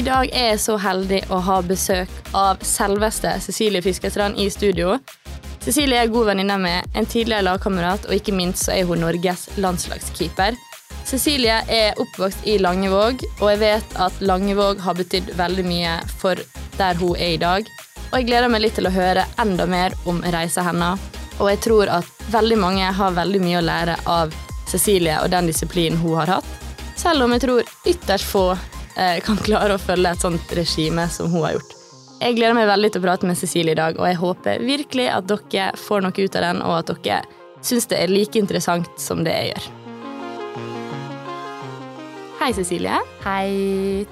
I dag er jeg så heldig å ha besøk av selveste Cecilie Fiskestrand i studio. Cecilie er god venninne med en tidligere lagkamerat, og ikke minst så er hun Norges landslagskeeper. Cecilie er oppvokst i Langevåg, og jeg vet at Langevåg har betydd veldig mye for der hun er i dag. Og jeg gleder meg litt til å høre enda mer om reisa hennes. Og jeg tror at veldig mange har veldig mye å lære av Cecilie og den disiplinen hun har hatt. Selv om jeg tror ytterst få kan klare å følge et sånt regime som hun har gjort. Jeg gleder meg veldig til å prate med Cecilie i dag, og jeg håper virkelig at dere får noe ut av den, og at dere syns det er like interessant som det jeg gjør. Hei, Cecilie. Hei,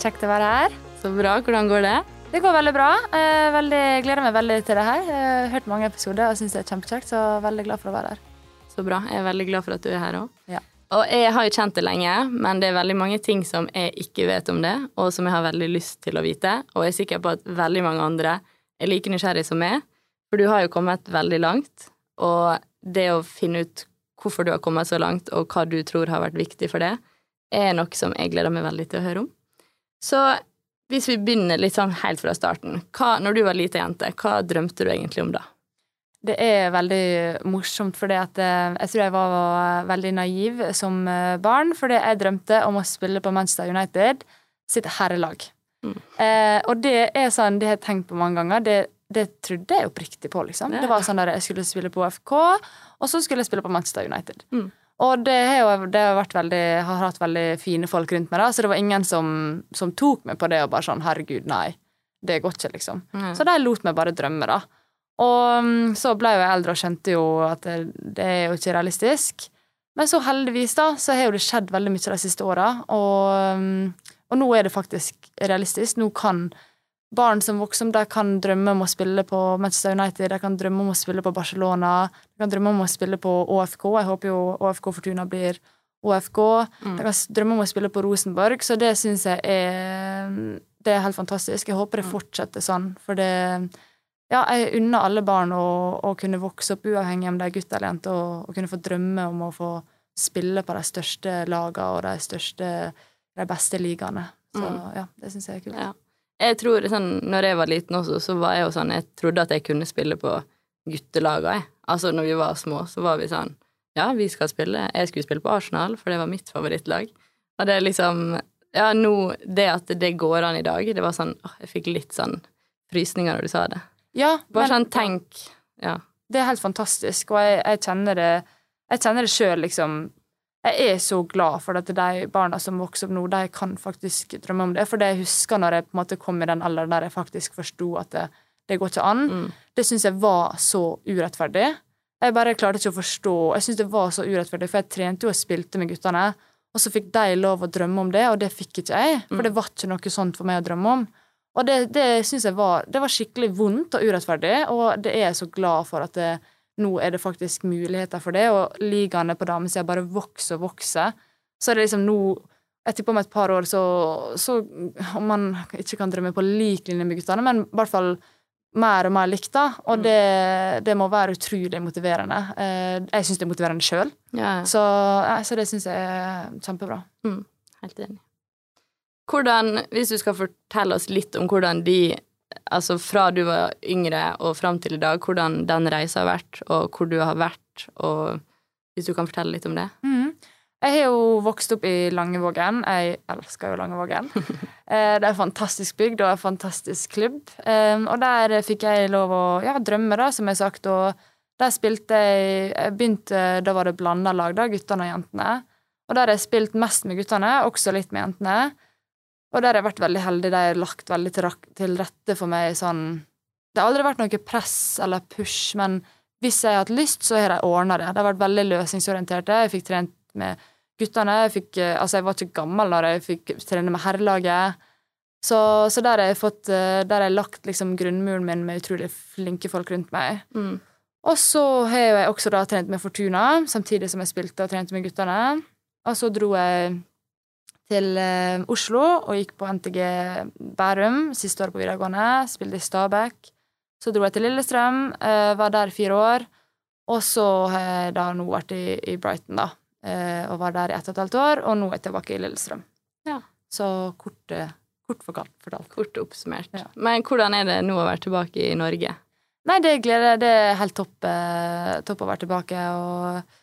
kjekt å være her. Så bra. Hvordan går det? Det går veldig bra. Jeg gleder meg veldig til det her. Jeg har hørt mange episoder og syns det er kjempekjekt, så veldig glad for å være her. Så bra. Jeg er veldig glad for at du er her òg. Ja. Og jeg har jo kjent det lenge, men det er veldig mange ting som jeg ikke vet om det, og som jeg har veldig lyst til å vite. Og jeg er sikker på at veldig mange andre er like nysgjerrig som meg, for du har jo kommet veldig langt. Og det å finne ut hvorfor du har kommet så langt, og hva du tror har vært viktig for det, er noe som jeg gleder meg veldig til å høre om. Så hvis vi begynner litt sånn helt fra starten, hva, når du var lita jente, hva drømte du egentlig om da? Det er veldig morsomt, for jeg tror jeg var veldig naiv som eh, barn. Fordi jeg drømte om å spille på Manchester United sitt herrelag. Mm. Eh, og det er sånn, det har jeg tenkt på mange ganger. Det, det trodde jeg oppriktig på, liksom. Det, det var sånn der jeg skulle spille på FK, og så skulle jeg spille på Manchester United. Mm. Og det har jo det har vært veldig, har hatt veldig fine folk rundt meg, da, så det var ingen som, som tok meg på det og bare sånn 'herregud, nei, det går ikke', liksom. Mm. Så de lot meg bare drømme, da. Og mm, så ble jeg eldre og skjønte jo at det, er jo ikke realistisk. Men så heldigvis, da, så har jo det skjedd veldig mye de siste åra, og, mm, og nå er det faktisk realistisk. Nå kan barn som vokser de kan drømme om å spille på Manchester United, de kan drømme om å spille på Barcelona, de kan drømme om å spille på ÅFK. Jeg håper jo ÅFK Fortuna blir ÅFK. Mm. De kan drømme om å spille på Rosenborg, så det syns jeg er Det er helt fantastisk. Jeg håper det mm. fortsetter sånn, for det Ja, jeg unner alle barn å, å kunne vokse opp uavhengig om de er gutt eller jente, og, og kunne få drømme om å få spille på de største lagene og de største de beste ligaene. Så mm. ja, det syns jeg er kult. Ja. Jeg tror sånn, når jeg var liten også, så var jeg jo sånn Jeg trodde at jeg kunne spille på guttelagene, jeg. Altså, når vi var små, så var vi sånn Ja, vi skal spille. Jeg skulle spille på Arsenal, for det var mitt favorittlag. Og det er liksom Ja, nå Det at det går an i dag, det var sånn åh, Jeg fikk litt sånn frysninger når du sa det. Ja, Bare sånn tenk Ja. Det er helt fantastisk, og jeg, jeg kjenner det Jeg kjenner det sjøl, liksom jeg er så glad for at de barna som vokser opp nå, de kan faktisk drømme om det. For det jeg husker når jeg på en måte kom i den alderen der jeg faktisk forsto at det, det, går ikke an, mm. det syns jeg var så urettferdig. Jeg bare klarte ikke å forstå Jeg syns det var så urettferdig, for jeg trente jo og spilte med guttene, og så fikk de lov å drømme om det, og det fikk ikke jeg. For mm. det var ikke noe sånt for meg å drømme om. Og det, det syns jeg var Det var skikkelig vondt og urettferdig, og det er jeg så glad for at det, nå er det faktisk muligheter for det, og ligaene på damesida bare vokser og vokser. Så er det liksom nå Jeg tipper om et par år så, så Om man ikke kan drømme på lik linje med guttene, men i hvert fall mer og mer likt, da. Og mm. det, det må være utrolig motiverende. Eh, jeg syns det er motiverende sjøl, ja. så, så, det syns jeg er kjempebra. Mm. Helt enig. Hvordan, hvis du skal fortelle oss litt om hvordan de altså fra du var yngre og fram til i dag, hvordan den reisa har vært, og hvor du har vært, og hvis du kan fortelle litt om det? Mm. Jeg har jo vokst opp i Langevågen. Jeg elsker jo Langevågen. Eh, det er en fantastisk bygd og en fantastisk klubb. Eh, og der fikk jeg lov å ja, drømme, da, som jeg har sagt. Og der spilte jeg Jeg begynte Da var det blanda lag, da, guttene og jentene. Og der har jeg spilt mest med guttene, også litt med jentene. Og der har jeg vært veldig heldig. De har lagt veldig til rette for meg sånn Det har aldri vært noe press eller push, men hvis jeg har hatt lyst, så har de ordna det. De har vært veldig løsningsorienterte. Jeg fikk trent med guttene. Jeg, fikk, eh, altså jeg var ikke gammel da jeg fikk trene med herrelaget. Så, så, der har jeg fått eh, Der har jeg lagt liksom grunnmuren min med utrolig flinke folk rundt meg. Mm. Og så har jeg også da trent med Fortuna, samtidig som jeg spilte og trente med guttene. Og så dro jeg til eh, Oslo og gikk på NTG Bærum siste året på videregående. Spilte i Stabæk. Så dro jeg til Lillestrøm, eh, var der i fire år. Og så har jeg da nå vært i, i Brighton, da. Eh, og var der i ett og et halvt år, og nå er jeg tilbake i Lillestrøm. Ja. Så korte, Kort fortalt. Kort oppsummert. Ja. Men hvordan er det nå å være tilbake i Norge? Nei, det gleder jeg. Det er helt topp, topp å være tilbake. Og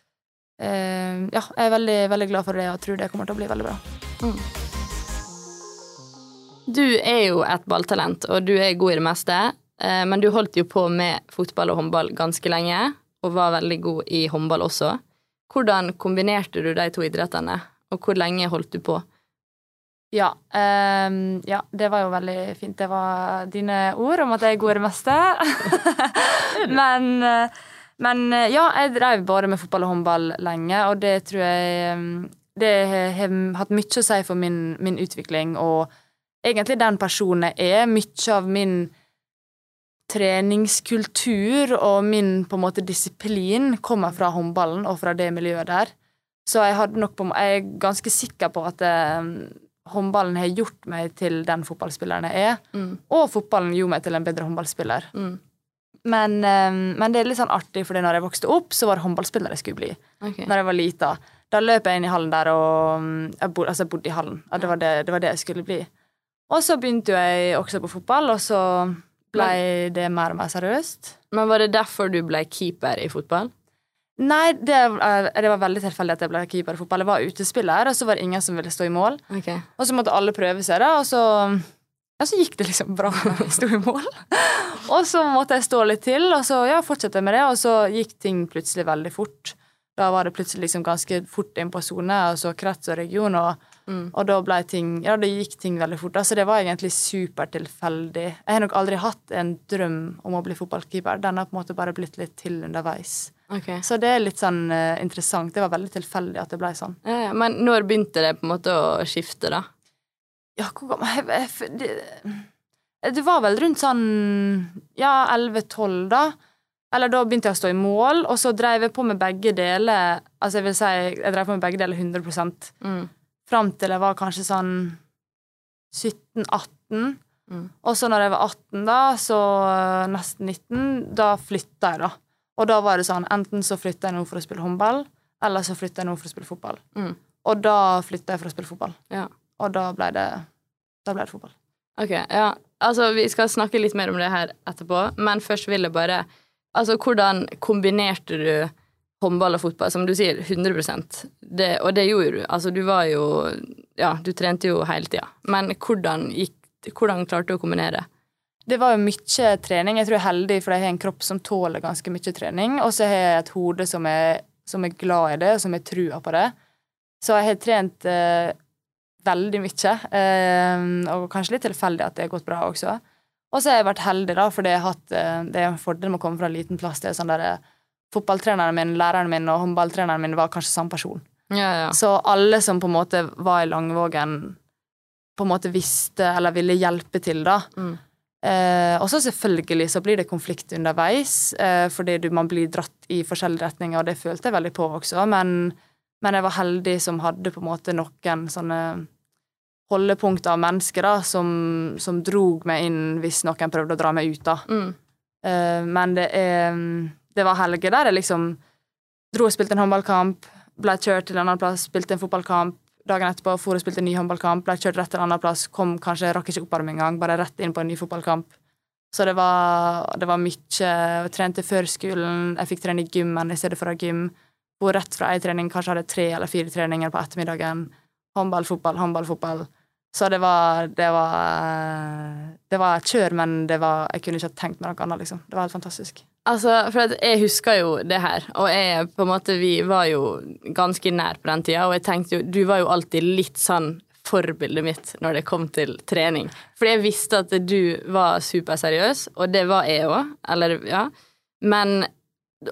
ja, jeg er veldig, veldig glad for det og tror det kommer til å bli veldig bra. Mm. Du er jo et balltalent, og du er god i det meste. Eh, men du holdt jo på med fotball og håndball ganske lenge, og var veldig god i håndball også. Hvordan kombinerte du de to idrettene, og hvor lenge holdt du på? Ja. Um, ja, det var jo veldig fint. Det var dine ord om at jeg er god i det meste. men, eh, men, eh, ja, jeg drev bare med fotball og håndball lenge, og det tror jeg ehm, Det har hatt mye å si for min, min utvikling, og egentlig den personen jeg er. Mye av min treningskultur og min på en måte disiplin kommer fra håndballen og fra det miljøet der. Så jeg, på, jeg er ganske sikker på at eh, håndballen har gjort meg til den fotballspilleren jeg er. Mm. Og fotballen gjorde meg til en bedre håndballspiller. Mm. Men, um, men, det er litt sånn artig, for når jeg vokste opp, så var det håndballspiller jeg skulle bli. Okay. Når jeg var lita. Da løp jeg inn i hallen der, og mm, jeg bodde, altså jeg bodde i hallen. Ja, det, var det, det, var det, jeg skulle bli. Og så begynte jeg også på fotball, og så ble det mer og mer seriøst. Men var det derfor du ble keeper i fotball? Nei, det, eh, det, var veldig tilfeldig at jeg ble keeper i fotball. Jeg var utespiller, og så var det ingen som ville stå i mål. Okay. Og så måtte alle prøve seg, da, og så, ja, så gikk det liksom bra jeg sto i mål. og så måtte jeg stå litt til, og så ja, fortsette med det, og så gikk ting plutselig veldig fort. Da var det plutselig liksom ganske fort inn på sone, og så krets og region, og, mm. og da ble ting Ja, det gikk ting veldig fort. Altså, det var egentlig supertilfeldig. Jeg har nok aldri hatt en drøm om å bli fotballkeeper. Den har på en måte bare blitt litt til underveis. Okay. Så det er litt sånn uh, interessant. Det var veldig tilfeldig at det ble sånn. Ja, ja. Men når begynte det på en måte å skifte, da? Ja, hvor gammel det, det, var vel rundt sånn ja, 11-12, da. Eller da begynte jeg å stå i mål, og så drev jeg på med begge deler. Altså jeg vil si, jeg drev på med begge deler 100 mm. Fram til jeg var kanskje sånn 17-18. Mm. Og så når jeg var 18, da, så nesten 19, da flytta jeg, da. Og da var det sånn enten så flytta jeg nå for å spille håndball, eller så flytta jeg nå for å spille fotball. Mm. Og da flytta jeg for å spille fotball. Ja. Og da ble det da ble det fotball. Ok, ja. Altså, vi skal snakke litt mer om det her etterpå, men først vil jeg bare Altså, hvordan kombinerte du håndball og fotball? Som du sier, 100 det, Og det gjorde du. Altså, du var jo Ja, du trente jo hele tida. Men hvordan gikk Hvordan klarte du å kombinere? Det var jo mye trening. Jeg tror jeg er heldig, for jeg har en kropp som tåler ganske mye trening. Og så har jeg et hode som er, som er glad i det, og som har trua på det. Så jeg har trent eh, veldig mye. Eh, og kanskje litt tilfeldig at det har gått bra også. Og så har jeg vært heldig, da, for det, har hatt, eh, det er en fordel med å komme fra en liten plass. Det er sånn der, eh, Fotballtreneren min, læreren min og håndballtreneren min var kanskje samme person. Ja, ja. Så alle som på en måte var i Langvågen, på en måte visste eller ville hjelpe til, da. Mm. Eh, og så selvfølgelig så blir det konflikt underveis, eh, fordi du, man blir dratt i forskjellige retninger, og det følte jeg veldig på også, men, men, jeg var heldig som hadde på en måte noen sånne holdepunkter av mennesker da, som, som drog meg inn hvis noen prøvde å dra meg ut, da. Mm. Uh, men det er Det var helger der jeg liksom dro og spilte en håndballkamp, ble kjørt til en annen plass, spilte en fotballkamp, Dagen etterpå for og spilte en ny håndballkamp, ble kjørt rett til en annen plass, kom kanskje, rakk ikke oppvarme engang, bare rett inn på en ny fotballkamp. Så det var, det var mye. Jeg trente før skolen, jeg fikk trene i gymmen i stedet for å ha gym. Hvor rett fra ei trening kanskje hadde tre eller fire treninger på ettermiddagen. Håndball, fotball, håndball, fotball. Så det var Det var, det var et kjør, men var, jeg kunne ikke ha tenkt meg noe annet, liksom. Det var helt fantastisk. Altså, for jeg husker jo det her, og jeg på en måte, vi var jo ganske nær på den tida, og jeg tenkte jo Du var jo alltid litt sånn forbildet mitt når det kom til trening. Fordi jeg visste at du var superseriøs, og det var jeg òg, eller ja. Men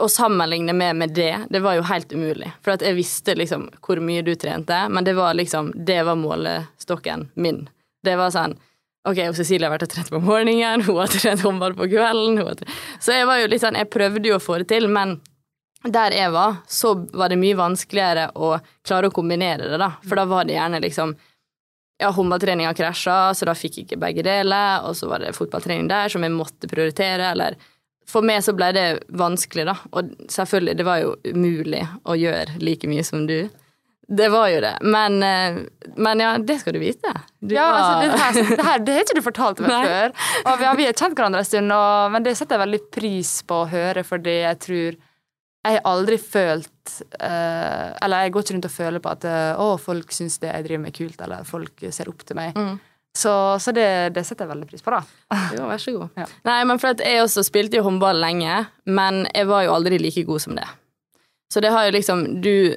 å sammenligne meg med det, det var jo helt umulig. For jeg visste liksom hvor mye du trente, men det var liksom Det var målestokken min. Det var sånn Ok, Cecilie har vært og trent på morgenen, hun har trent håndball på kvelden. Så jeg var jo litt sånn, jeg prøvde jo å få det til, men der jeg var, så var det mye vanskeligere å klare å kombinere det, da. For da var det gjerne liksom ja, håndballtreninga krasja, så da fikk jeg ikke begge deler, og så var det fotballtrening der som jeg måtte prioritere, eller For meg så ble det vanskelig, da. Og selvfølgelig, det var jo umulig å gjøre like mye som du. Det var jo det. Men, eh, men ja, det skal du vite. Du ja, var... altså, det, her, det, her, det har ikke du fortalt meg Nei. før. Og vi har, vi har kjent hverandre en stund, og, men det setter jeg veldig pris på å høre, fordi jeg tror Jeg har aldri følt eh, Eller jeg går ikke rundt og føler på at eh, å, folk syns det jeg driver med, er kult, eller folk ser opp til meg. Mm. Så, så det, det setter jeg veldig pris på, da. Jo, vær så god. Ja. Nei, men for at jeg også spilte jo håndball lenge, men jeg var jo aldri like god som det. Så det har jo liksom Du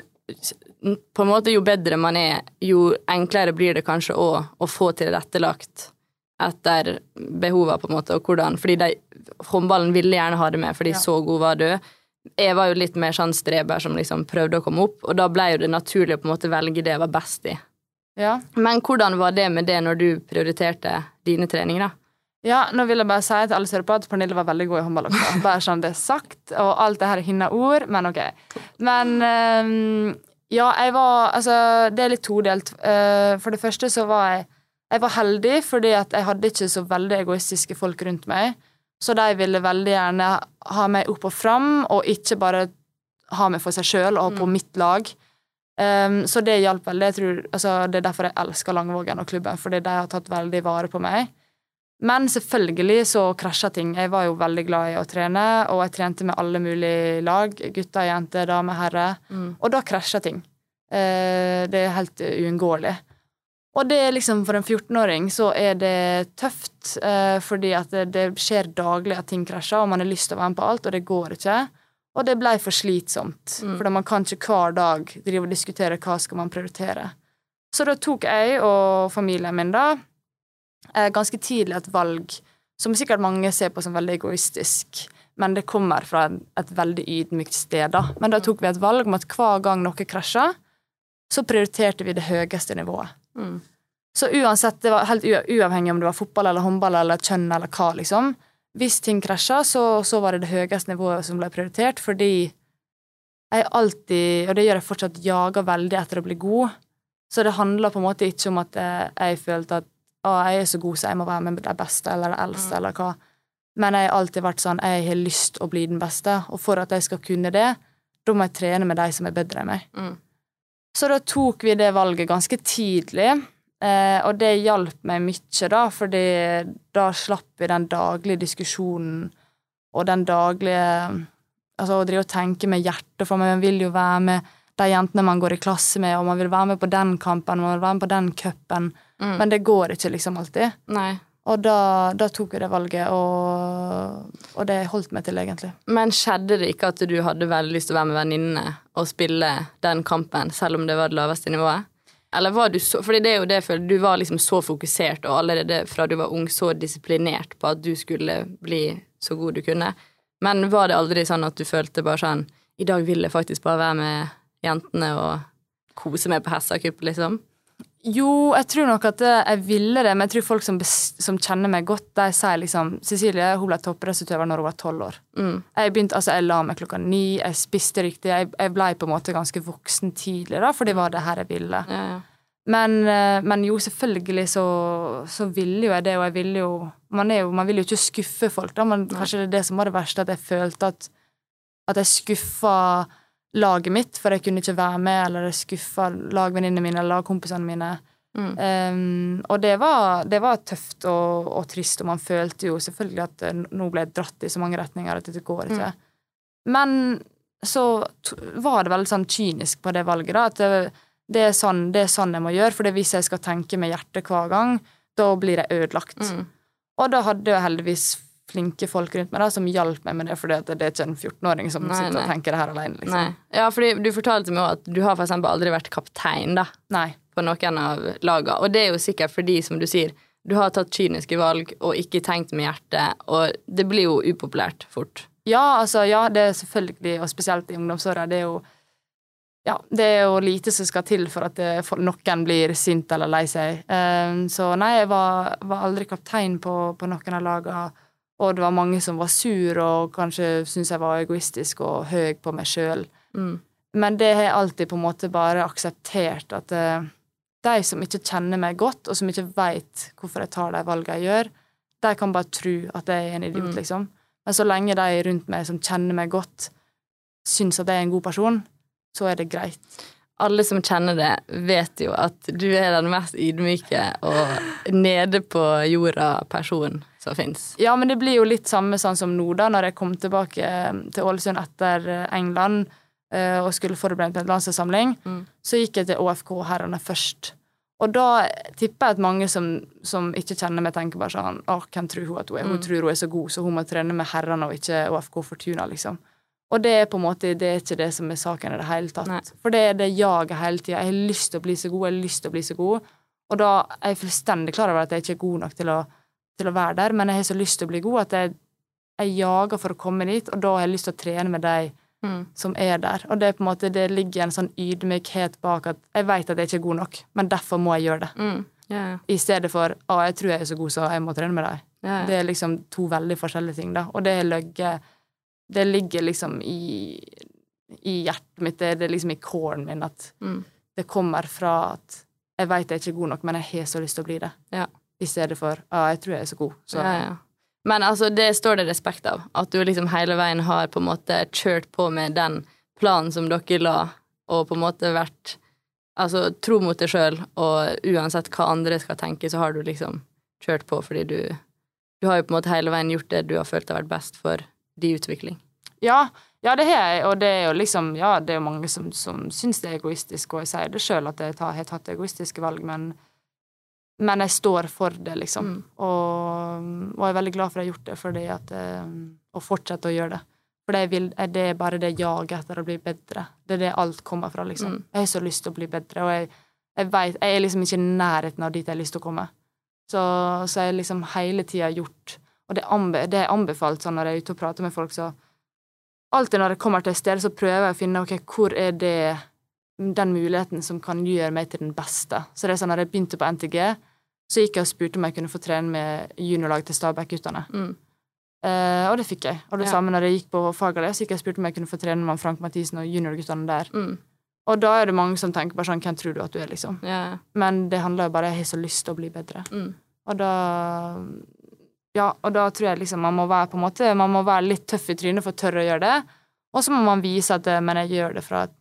På en måte, jo bedre man er, jo enklere blir det kanskje å, å få tilrettelagt etter behovene, på en måte, og hvordan Fordi de, håndballen ville gjerne ha det med, fordi Ja. så god var du. Jeg var jo litt mer sånn streber som liksom prøvde å komme opp, og da ble jo det naturlig å på en måte velge det jeg var best i. Ja. Men hvordan var det med det når du prioriterte dine treninger, da? Ja, nå vil jeg bare si til alle som på at Pernille var veldig god i håndball også. Bare sånn det er sagt. Og alt det her er hennes ord, men OK. Men ehm, ja, jeg var Altså, det er litt todelt. Eh, for det første så var jeg Jeg var heldig fordi at jeg hadde ikke så veldig egoistiske folk rundt meg. Så de ville veldig gjerne ha meg opp og fram, og ikke bare ha meg for seg sjøl og på mitt lag. Ehm, så det hjalp veldig. Tror, altså, det er derfor jeg elsker Langvågen og klubben, fordi de har tatt veldig vare på meg. Men selvfølgelig så krasja ting. Jeg var jo veldig glad i å trene, og jeg trente med alle mulige lag. Gutter, jenter, damer, herrer. Og da krasja ting. Uh, det er helt uunngåelig. Og det er liksom for en 14-åring så er det tøft, eh, fordi at det, det skjer daglig at ting krasjer, og man har lyst til å være med på alt, og det går ikke. Og det ble for slitsomt, Mm. for man kan ikke hver dag drive og diskutere hva skal man prioritere. Så da tok jeg og familien min da eh, ganske tidlig et valg som sikkert mange ser på som veldig egoistisk, men det kommer fra et veldig ydmykt sted, da. Men da tok vi et valg om at hver gang noe krasja, så prioriterte vi det høyeste nivået. Mm. Så uansett, det var helt uavhengig om det var fotball eller håndball eller kjønn eller hva, liksom. Hvis ting krasja, så, så var det det høyeste nivået som ble prioritert, fordi jeg alltid, og det gjør jeg fortsatt, jager veldig etter å bli god. Så det handler på en måte ikke om at jeg, jeg følte at å, jeg er så god, så jeg må være med de beste eller de eldste, Mm. eller hva. Men jeg har alltid vært sånn, jeg har lyst å bli den beste, og for at jeg skal kunne det, da må jeg trene med de som er bedre enn meg. Mm. Så da tok vi det valget ganske tidlig, eh, og det hjalp meg mye, da, fordi da slapp vi den daglige diskusjonen og den daglige Altså å drive og tenke med hjertet, for man vil jo være med de jentene man går i klasse med, og man vil være med på den kampen, man vil være med på den cupen, Mm. men det går ikke liksom alltid. Nei. Og da, da tok jeg det valget, og, og det holdt meg til, egentlig. Men skjedde det ikke at du hadde veldig lyst til å være med venninnene og spille den kampen, selv om det var det laveste nivået? Eller var du så Fordi det er jo det jeg føler, du var liksom så fokusert og allerede fra du var ung så disiplinert på at du skulle bli så god du kunne. Men var det aldri sånn at du følte bare sånn I dag vil jeg faktisk bare være med jentene og kose meg på hestecup, liksom? Jo, jeg tror nok at jeg ville det, men jeg tror folk som, som kjenner meg godt, de sier liksom Cecilie hun ble toppidrettsutøver når hun var tolv år. Mm. Jeg begynte, altså jeg la meg klokka ni, jeg spiste riktig. Jeg, jeg ble på en måte ganske voksen tidlig, da, for det var det her jeg ville. Ja, ja. Men, eh, men jo, selvfølgelig så, så ville jo jeg det, og jeg ville jo Man, jo, man vil jo ikke skuffe folk, da, men kanskje det er det som var det verste, at jeg følte at, at jeg skuffa laget mitt, for jeg kunne ikke være med, eller skuffa lagvenninnene mine eller lagkompisene mine. Mm. Um, og det var, det var tøft og, og trist, og man følte jo selvfølgelig at eh, nå ble jeg dratt i så mange retninger at dette går ikke. Men så var det veldig sånn kynisk på det valget, da. At det, det, er sånn, det er sånn jeg må gjøre, for hvis jeg skal tenke med hjertet hver gang, da blir jeg ødelagt. Mm. Og da hadde jeg heldigvis flinke folk rundt meg da, som hjalp meg med det, for det er ikke en 14-åring som Nei, sitter nei. og tenker det her alene. liksom. Nei. Ja, fordi du fortalte meg også at du har for eksempel aldri vært kaptein, da. Nei. på noen av lagene. Og det er jo sikkert fordi, som du sier, du har tatt kyniske valg og ikke tenkt med hjertet, og det blir jo upopulært fort. Ja, altså, ja, det er selvfølgelig, og spesielt i ungdomsåra, det er jo ja, det er jo lite som skal til for at det, for noen blir sint eller lei seg. Um, så nei, jeg var, var aldri kaptein på, på noen av lagene. Og det var mange som var sur og kanskje syntes jeg var egoistisk og høy på meg sjøl. Mm. Men det har jeg alltid på en måte bare akseptert at eh, de som ikke kjenner meg godt, og som ikke veit hvorfor jeg tar de valgene jeg gjør, de kan bare tro at jeg er en idiot, Mm. liksom. Men så lenge de rundt meg som kjenner meg godt, syns at jeg er en god person, så er det greit. Alle som kjenner det, vet jo at du er den mest ydmyke og nede på jorda-personen som fins. Ja, men det blir jo litt samme sånn som nå, da, når jeg kom tilbake eh, til Ålesund etter eh, England uh, og skulle forberede meg til en landslagssamling. Mm. Så gikk jeg til ÅFK-herrene først. Og da tipper jeg at mange som, som, ikke kjenner meg, tenker bare sånn Å, hvem tror hun at hun er? Hun mm. tror hun er så god, så hun må trene med herrene og ikke ÅFK Fortuna, liksom. Og det er på en måte det er ikke det som er saken i det hele tatt. Nei. For det er det jaget hele tida. Jeg har lyst til å bli så god, jeg har lyst til å bli så god. Og da er jeg fullstendig klar over at jeg ikke er god nok til å, til å være der, men jeg har så lyst til å bli god at jeg, jeg, jager for å komme dit, og da har jeg lyst til å trene med de mm. som er der. Og det er på en måte, det ligger en sånn ydmykhet bak at jeg vet at jeg ikke er god nok, men derfor må jeg gjøre det. Mm. Yeah. I stedet for å, jeg tror jeg er så god, så jeg må trene med deg. Yeah. Det er liksom to veldig forskjellige ting, da. Og det har ligget det ligger liksom i, i hjertet mitt, det er liksom i kålen min, at mm. det kommer fra at jeg veit jeg er ikke god nok, men jeg har så lyst til å bli det. Ja. I stedet for ja, jeg tror jeg er så god. Så. Ja, ja. Men altså, det står det respekt av. At du liksom hele veien har på en måte kjørt på med den planen som dere la, og på en måte vært Altså tro mot deg sjøl, og uansett hva andre skal tenke, så har du liksom kjørt på fordi du Du har jo på en måte hele veien gjort det du har følt har vært best for de utvikling? Ja, ja, det har jeg, og det er jo liksom Ja, det er jo mange som, som syns det er egoistisk, og jeg sier det sjøl at jeg har tatt egoistiske valg, men, men jeg står for det, liksom. Mm. Og, og, jeg er veldig glad for at jeg har gjort det, fordi at eh, Og fortsette å gjøre det. For det, vil, det, er bare det jaget etter å bli bedre. Det er det alt kommer fra, liksom. Mm. Jeg har så lyst til å bli bedre, og jeg, jeg veit Jeg er liksom ikke i nærheten av dit jeg har lyst til å komme. Så, så jeg liksom hele tida gjort og det, er anbefalt sånn når jeg er ute og prater med folk, så Alltid når jeg kommer til et sted, så prøver jeg å finne ok, hvor er det den muligheten som kan gjøre meg til den beste. Så det er sånn, når jeg begynte på NTG, så gikk jeg og spurte om jeg kunne få trene med juniorlag til Stabæk-guttene. Mm. Uh, og det fikk jeg. Og det ja. samme når jeg gikk på Fagerli, så gikk jeg og spurte om jeg kunne få trene med Frank Mathisen og juniorguttene der. Mm. Og da er det mange som tenker bare sånn Hvem tror du at du er, liksom? Yeah. Men det handler jo bare om Jeg har så lyst til å bli bedre. Mm. Og da ja, og da tror jeg liksom man må være på en måte, man må være litt tøff i trynet for å tørre å gjøre det. Og så må man vise at eh, Men jeg gjør det fra et,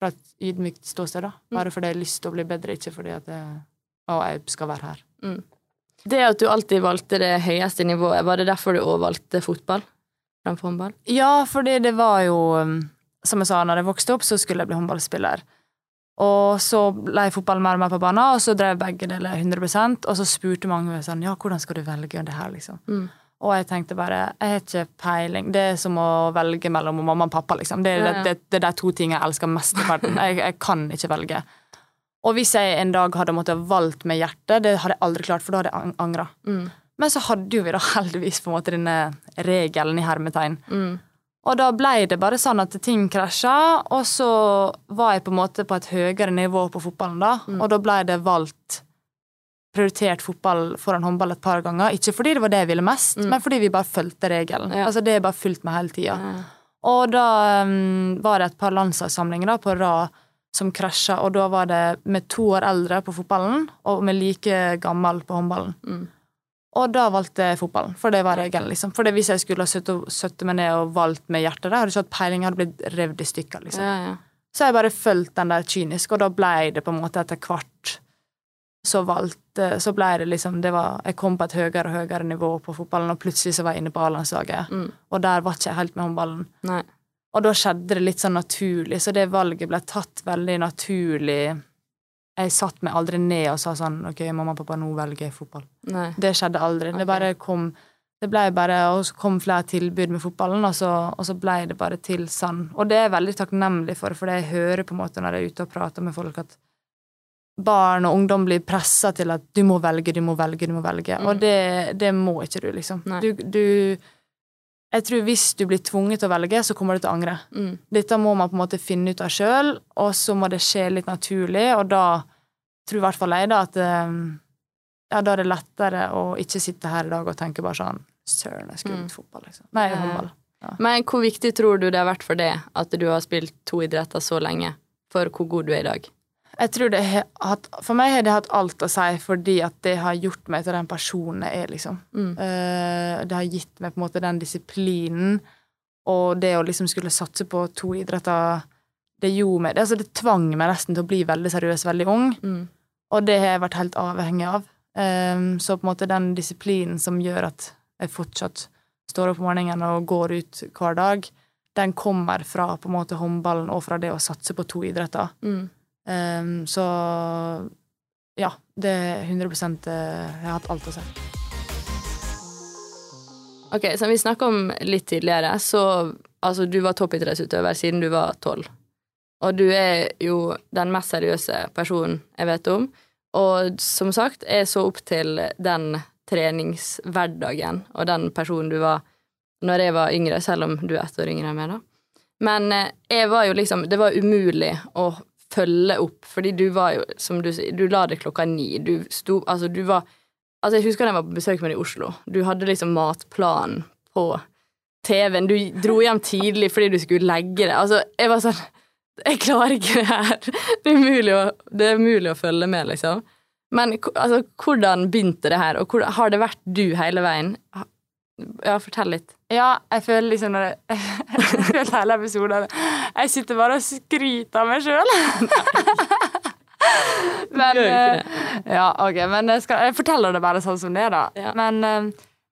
fra et ydmykt ståsted, da. Mm. Bare fordi jeg har lyst til å bli bedre, ikke fordi at jeg, å, jeg skal være her. Mm. Det at du alltid valgte det høyeste nivået, var det derfor du òg valgte fotball framfor håndball? Ja, fordi det var jo um, Som jeg sa, når jeg vokste opp, så skulle jeg bli håndballspiller. Og så ble fotball mer og mer på banen, og så drev begge deler 100% Og så spurte mange meg sånn Ja, hvordan skal du velge det her, liksom? Mm. Og jeg tenkte bare Jeg har ikke peiling. Det er som å velge mellom mamma og pappa, liksom. Det er, ja, ja. Det, det, det er de to tingene jeg elsker mest i verden. Jeg, jeg, kan ikke velge. Og hvis jeg en dag hadde måttet valgt med hjertet, det hadde jeg aldri klart, for da hadde jeg angra. Mm. Men så hadde jo vi da heldigvis på en måte denne regelen i hermetegn. Mm. Og da ble det bare sånn at ting krasja, og så var jeg på en måte på et høyere nivå på fotballen da, mm. og da ble det valgt prioritert fotball foran håndball et par ganger. Ikke fordi det var det jeg ville mest, mm. men fordi vi bare fulgte regelen. Ja. Altså Det er bare fulgt med hele tida. Ja. Og da um, var det et par landslagssamlinger på rad som krasja, og da var det med to år eldre på fotballen og med like gammel på håndballen. Mm. Og da valgte jeg fotballen, for det var regelen. liksom. For hvis jeg skulle ha satt meg ned og valgt med hjertet, da hadde ikke hatt peiling, hadde blitt revet i stykker. liksom. Ja, ja. Så jeg bare fulgte den der kynisk, og da ble det på en måte etter hvert så valgte Så ble det liksom det var, Jeg kom på et høyere og høyere nivå på fotballen, og plutselig så var jeg inne på A-landslaget. Mm. Og der var ikke jeg helt med håndballen. Nei. Og da skjedde det litt sånn naturlig, så det valget ble tatt veldig naturlig jeg satt meg aldri ned og sa sånn OK, mamma og pappa, nå velger jeg fotball. Nei. Det skjedde aldri. Okay. Det bare kom det ble bare, Og så kom flere tilbud med fotballen, og så, og så ble det bare til sånn. Og det er jeg veldig takknemlig for, for jeg hører på en måte når jeg er ute og prater med folk, at barn og ungdom blir pressa til at du må velge, du må velge, du må velge. Mm. Og det, det, må ikke du, liksom. Du, du, jeg tror hvis du blir tvunget til å velge, så kommer du til å angre. Mm. Dette må man på en måte finne ut av sjøl, og så må det skje litt naturlig, og da tror i hvert fall jeg da at ehm, ja, da er det lettere å ikke sitte her i dag og tenke bare sånn Søren, jeg skulle mm. fotball, liksom. Nei, håndball. Ja. Men hvor viktig tror du det har vært for deg at du har spilt to idretter så lenge, for hvor god du er i dag? Jeg tror det har hatt, For meg har det hatt alt å si, fordi at det har gjort meg til den personen jeg er, liksom. Mm. Uh, det har gitt meg på en måte den disiplinen, og det å liksom skulle satse på to idretter det gjorde meg altså Det tvang meg nesten til å bli veldig seriøs veldig ung, Mm. og det har jeg vært helt avhengig av. Ehm, så på en måte den disiplinen som gjør at jeg fortsatt står opp om morgenen og går ut hver dag, den kommer fra på en måte håndballen og fra det å satse på to idretter. Mm. Ehm, så ja, det er 100 eh, Jeg har hatt alt å si. Ok, Som vi snakka om litt tidligere, så altså, du var toppidrettsutøver siden du var tolv. Og du er jo den mest seriøse personen jeg vet om. Og som sagt, jeg så opp til den treningshverdagen og den personen du var når jeg var yngre, selv om du er ett år yngre enn meg, da. Men eh, jeg var jo liksom Det var umulig å følge opp, fordi du var jo, som du sier, du la det klokka ni. Du sto Altså, du var Altså, jeg husker da jeg var på besøk med deg i Oslo. Du hadde liksom matplanen på TV-en. Du dro hjem tidlig fordi du skulle legge det. Altså, jeg var sånn Jeg klarer ikke det her. Det er umulig å, det er umulig å følge med, liksom. Men altså, hvordan begynte det her, og hvordan, har det vært du hele veien? Ja, fortell litt. Ja, jeg føler liksom når jeg, jeg føler hele episoden Jeg sitter bare og skryter av meg sjøl. men det. eh, Ja, OK. Men jeg, skal, jeg forteller det bare sånn som det er, da. Ja. Men eh,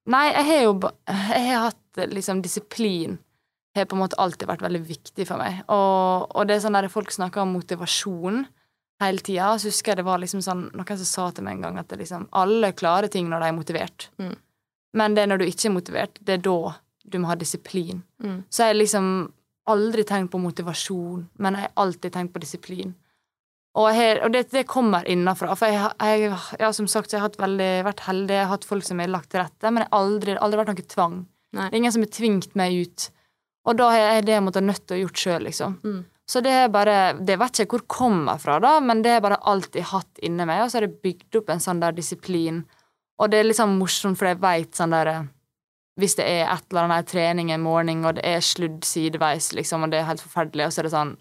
Nei, jeg har jo Jeg har hatt eh, liksom disiplin. har på en måte alltid vært veldig viktig for meg. Og, og det er sånn der folk snakker om motivasjon hele tida. Så husker jeg det var liksom sånn noen som sa til meg en gang at det liksom, alle klarer ting når de er motivert. Mm. Men det er når du ikke er motivert, det er da du må ha disiplin. Mm. Så jeg har liksom aldri tenkt på motivasjon, men jeg har alltid tenkt på disiplin. Og, her, og det, det kommer innafra. For jeg, har- jeg, som sagt, jeg har veldig, vært heldig. Jeg har hatt folk som har lagt til rette, men det har aldri, aldri vært noe tvang. Nei. Det er ingen som har tvingt meg ut. Og da har jeg det måttet nødt til å gjort sjøl, liksom. Mm. Så det er bare Det vet ikke jeg hvor det kommer fra, da, men det har jeg bare alltid hatt inni meg. Og så har jeg bygd opp en sånn der disiplin. Og det er liksom morsomt, for jeg veit sånn der Hvis det er et eller annet trening en morgen, og det er sludd sideveis, liksom, og det er helt forferdelig, og så er det sånn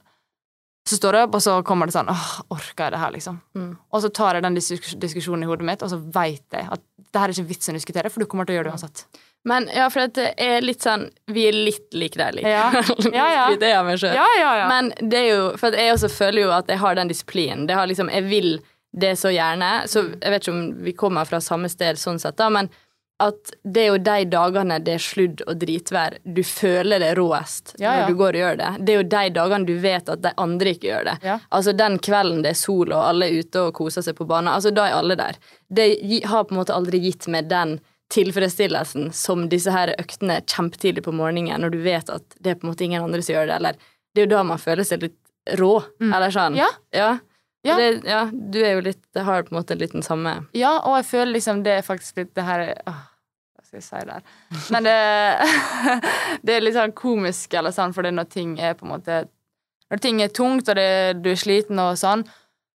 Så står jeg opp, og så kommer det sånn Åh, orker jeg det her, liksom? Mm. Og så tar jeg den diskus diskusjonen i hodet mitt, og så veit jeg at det her er ikke vits å diskutere, for du kommer til å gjøre det uansett. Men ja, for det er litt sånn Vi er litt like der, like. Ja. Ja, ja. det er meg sjøl. Ja, ja, ja. Men det er jo For jeg også føler jo at jeg har den disiplinen. Det har liksom, jeg vil det så gjerne. Så Mm. jeg vet ikke om vi kommer fra samme sted sånn sett, da, men at det er jo de dagene det er sludd og dritvær, du føler det råest Ja, ja. når du går og gjør det. Det er jo de dagene du vet at de andre ikke gjør det. Ja. Altså den kvelden det er sol og alle er ute og koser seg på banen, altså da er alle der. Det har på en måte aldri gitt meg den tilfredsstillelsen som disse her øktene kjempetidlig på morgenen, når du vet at det er på en måte ingen andre som gjør det, eller det er jo da man føler seg litt rå, eller sånn. Mm. Ja. Ja. Det, ja, du er jo litt Det har på en måte litt den samme Ja, og jeg føler liksom det er faktisk litt det her åh, Hva skal jeg si der? Men det, det er litt sånn komisk, eller sånn, for det er når ting er på en måte Når ting er tungt, og det, du er sliten og sånn,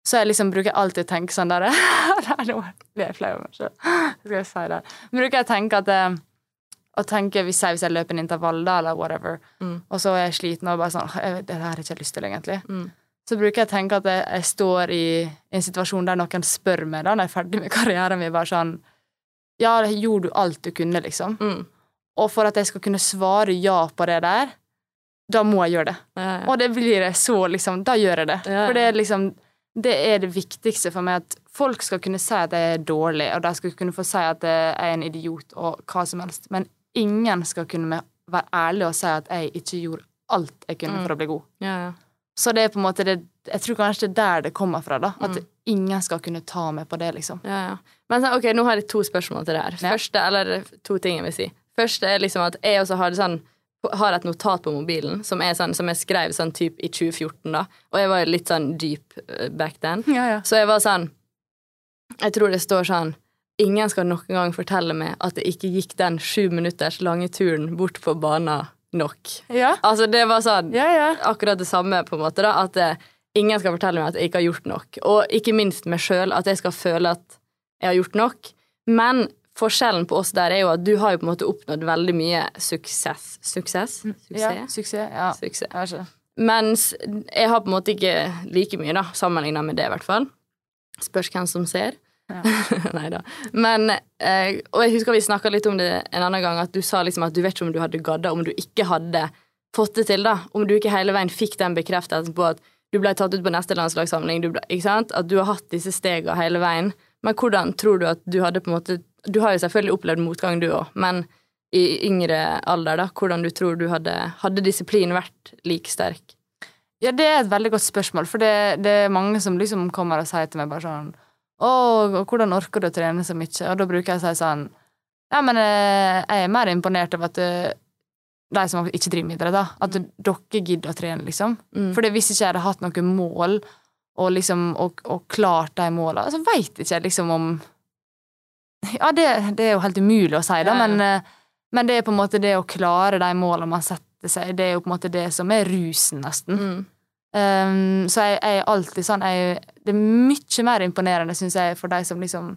så jeg liksom bruker alltid å tenke sånn der Nå blir jeg flau over meg sjøl. Skal jeg si der? Bruker jeg å tenke at eh, å tenke, hvis jeg, hvis jeg løper en intervall, da, eller whatever, Mm. og så er jeg sliten og bare sånn «Åh, jeg, vet, Det her har jeg ikke lyst til, egentlig. mm. Så bruker jeg å tenke at jeg, jeg står i en situasjon der noen spør meg da, når jeg er ferdig med karrieren min, bare sånn Ja, gjorde du alt du kunne, liksom? Mm. Og for at jeg skal kunne svare ja på det der, da må jeg gjøre det. Ja, ja. Og det blir jeg så, liksom Da gjør jeg det. Ja. For det er liksom Det er det viktigste for meg, at folk skal kunne si at jeg er dårlig, og de skal kunne få si at jeg er en idiot, og hva som helst. Men ingen skal kunne være ærlig og si at jeg ikke gjorde alt jeg kunne Mm. for å bli god. Ja, ja. Så det er på en måte det Jeg tror kanskje det er der det kommer fra, da. At Mm. ingen skal kunne ta meg på det, liksom. Ja, ja. Men så, ok, nå har jeg to spørsmål til det her. Første, eller to ting jeg vil si. Første er liksom at jeg også har, sånn, har et notat på mobilen som, sånn, som jeg skrev sånn typ i 2014, da. Og jeg var jo litt sånn dyp eh, back then. Ja, ja. Så jeg var sånn Jeg tror det står sånn Ingen skal noen gang fortelle meg at det ikke gikk den sju minutters lange turen bort på banen nok. Ja, Altså, det var sånn ja. ja. akkurat det samme, på en måte, da. At eh, ingen skal fortelle meg at jeg ikke har gjort nok. Og ikke minst meg sjøl, at jeg skal føle at jeg har gjort nok. Men forskjellen på oss der er jo at du har jo på en måte oppnådd veldig mye suksess. Suksess? ja. Suksess? Suksess. Ja. Suksess. Kanskje. Mens jeg har på en måte ikke like mye, da, sammenligna med det, i hvert fall. Spørs hvem som ser. Ja. Nei da. Men eh, Og jeg husker vi snakka litt om det en annen gang, at du sa liksom at du vet ikke om du hadde gadda om du ikke hadde fått det til, da. Om du ikke hele veien fikk den bekreftelsen på at du ble tatt ut på neste landslagssamling, du ble, ikke sant? at du har hatt disse stegene hele veien. Men hvordan tror du at du hadde på en måte Du har jo selvfølgelig opplevd motgang, du òg, men i yngre alder, da, hvordan du tror du hadde Hadde disiplin vært like sterk? Ja, det er et veldig godt spørsmål, for det, det er mange som liksom kommer og sier til meg bare sånn Å, hvordan orker du å trene så mye? Og da bruker jeg å si sånn Ja, men eh, jeg er mer imponert over at eh, de som ikke driver med idrett, da, at dere gidder å trene, liksom. Mm. For hvis ikke jeg hadde hatt noen mål, og liksom, og, og klart de målene, så veit ikke jeg liksom om Ja, det, det er jo helt umulig å si, da, Ja, ja. men, eh, men det er på en måte det å klare de målene man setter seg, det er jo på en måte det som er rusen, nesten. Mm. Um, så jeg, jeg er alltid sånn jeg, Det er mye mer imponerende, syns jeg, for de som liksom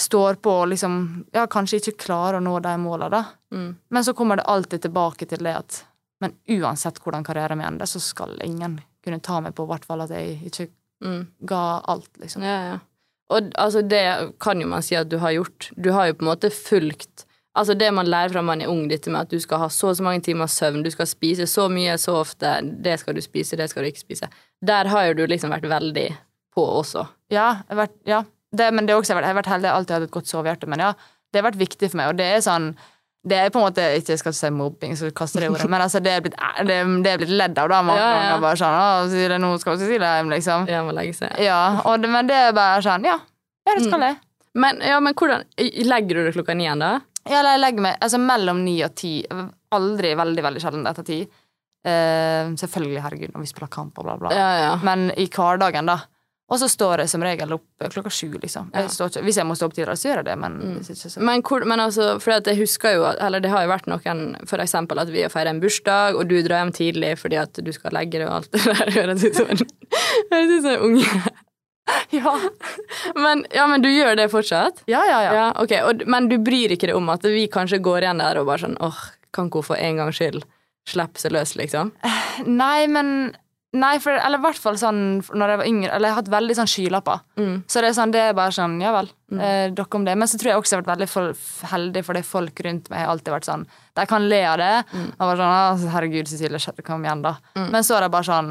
står på og liksom Ja, kanskje ikke klarer å nå de målene, da. Mm. Men så kommer det alltid tilbake til det at Men uansett hvordan karrieren min ender, så skal ingen kunne ta meg på hvert fall at jeg ikke Mm. ga alt, liksom. Ja, ja. Og altså, det kan jo man si at du har gjort. Du har jo på en måte fulgt Altså det man lærer fra man er ung, dette med at du skal ha så og så mange timer søvn, du skal spise så mye så ofte, det skal du spise, det skal du ikke spise. Der har jo du liksom vært veldig på også. Ja, vært, ja. Det, men det også, jeg har vært- heldig, jeg har alltid hatt et godt sovehjerte, men ja, det har vært viktig for meg, og det er sånn det er på en måte ikke jeg skal si mobbing, så kaster det ordet, men altså, det er blitt, det, det er blitt ledd av da, mange Ja, ja. ganger. Bare sånn 'Å, Cecilie, nå skal det hjem', liksom. Ja, må legge seg. Ja, og det, men det er bare sånn Ja, ja det skal jeg. Men, ja, men hvordan Legger du det klokka ni igjen, da? Ja, jeg legger meg altså mellom ni og ti. Aldri veldig, veldig sjelden etter ti. Uh, selvfølgelig, herregud, når vi spiller kamp og bla, bla. Ja, ja. Men i hverdagen, da. Og så står jeg som regel opp klokka sju, liksom. Jeg står ikke, hvis jeg må stå opp tidligere, så gjør jeg det, men Mm. ikke, Men, hvor, men altså, for jeg husker jo Eller det har jo vært noen For eksempel at vi har feiret en bursdag, og du drar hjem tidlig fordi at du skal legge deg og alt det der. Høres ut som en unge. Ja, Men, ja, men du gjør det fortsatt? ja, ja. ja. Ja, ok. Og, men du bryr ikke deg om at vi kanskje går igjen der og bare sånn åh, kan ikke hun for en gangs skyld slippe seg løs, liksom? Nei, men Nei, for, eller i hvert fall sånn når jeg var yngre Eller jeg har hatt veldig sånn skylapper. Mm. Så det er sånn, det er bare sånn, ja vel, eh, dere om det. Men så tror jeg også jeg har vært veldig for, heldig, fordi folk rundt meg har alltid vært sånn De kan le av det. Og bare sånn, herregud, Cecilie, kom igjen, da. Men så er det bare sånn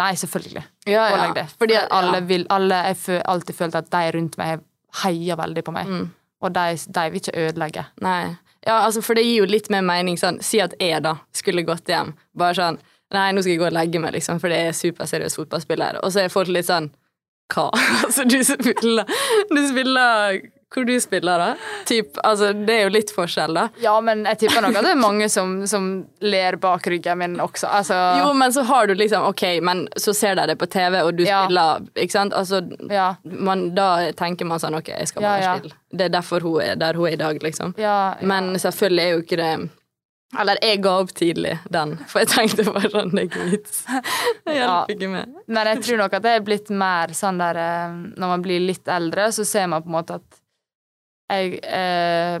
Nei, selvfølgelig. Ja, Pålegg det. Fordi, alle ja. vil, alle, jeg har alltid følt at de rundt meg heier veldig på meg. Mm. Og de, de vil ikke ødelegge. Nei. Ja, altså, for det gir jo litt mer mening sånn Si at jeg, da, skulle gått hjem. Bare sånn Nei, nå skal jeg gå og legge meg, liksom, for det er superseriøs fotballspiller. Og så er folk litt sånn Hva? altså, du spiller Du spiller Hvor du spiller, da? Typ, altså, det er jo litt forskjell, da. Ja, men jeg tipper nok at det er mange som, som ler bak ryggen min også. Altså, Jo, men så har du liksom Ok, men så ser de det på TV, og du Ja. spiller Ikke sant? Altså, ja, man, da tenker man sånn Ok, jeg skal bare Ja, spille. Det er derfor hun er der hun er i dag, liksom. Men selvfølgelig er jo ikke det Eller jeg ga opp tidlig den, for jeg tenkte bare sånn Det er ikke vits. Det Ja. hjelper ikke med. Men jeg tror nok at det er blitt mer sånn der eh, Når man blir litt eldre, så ser man på en måte at jeg eh,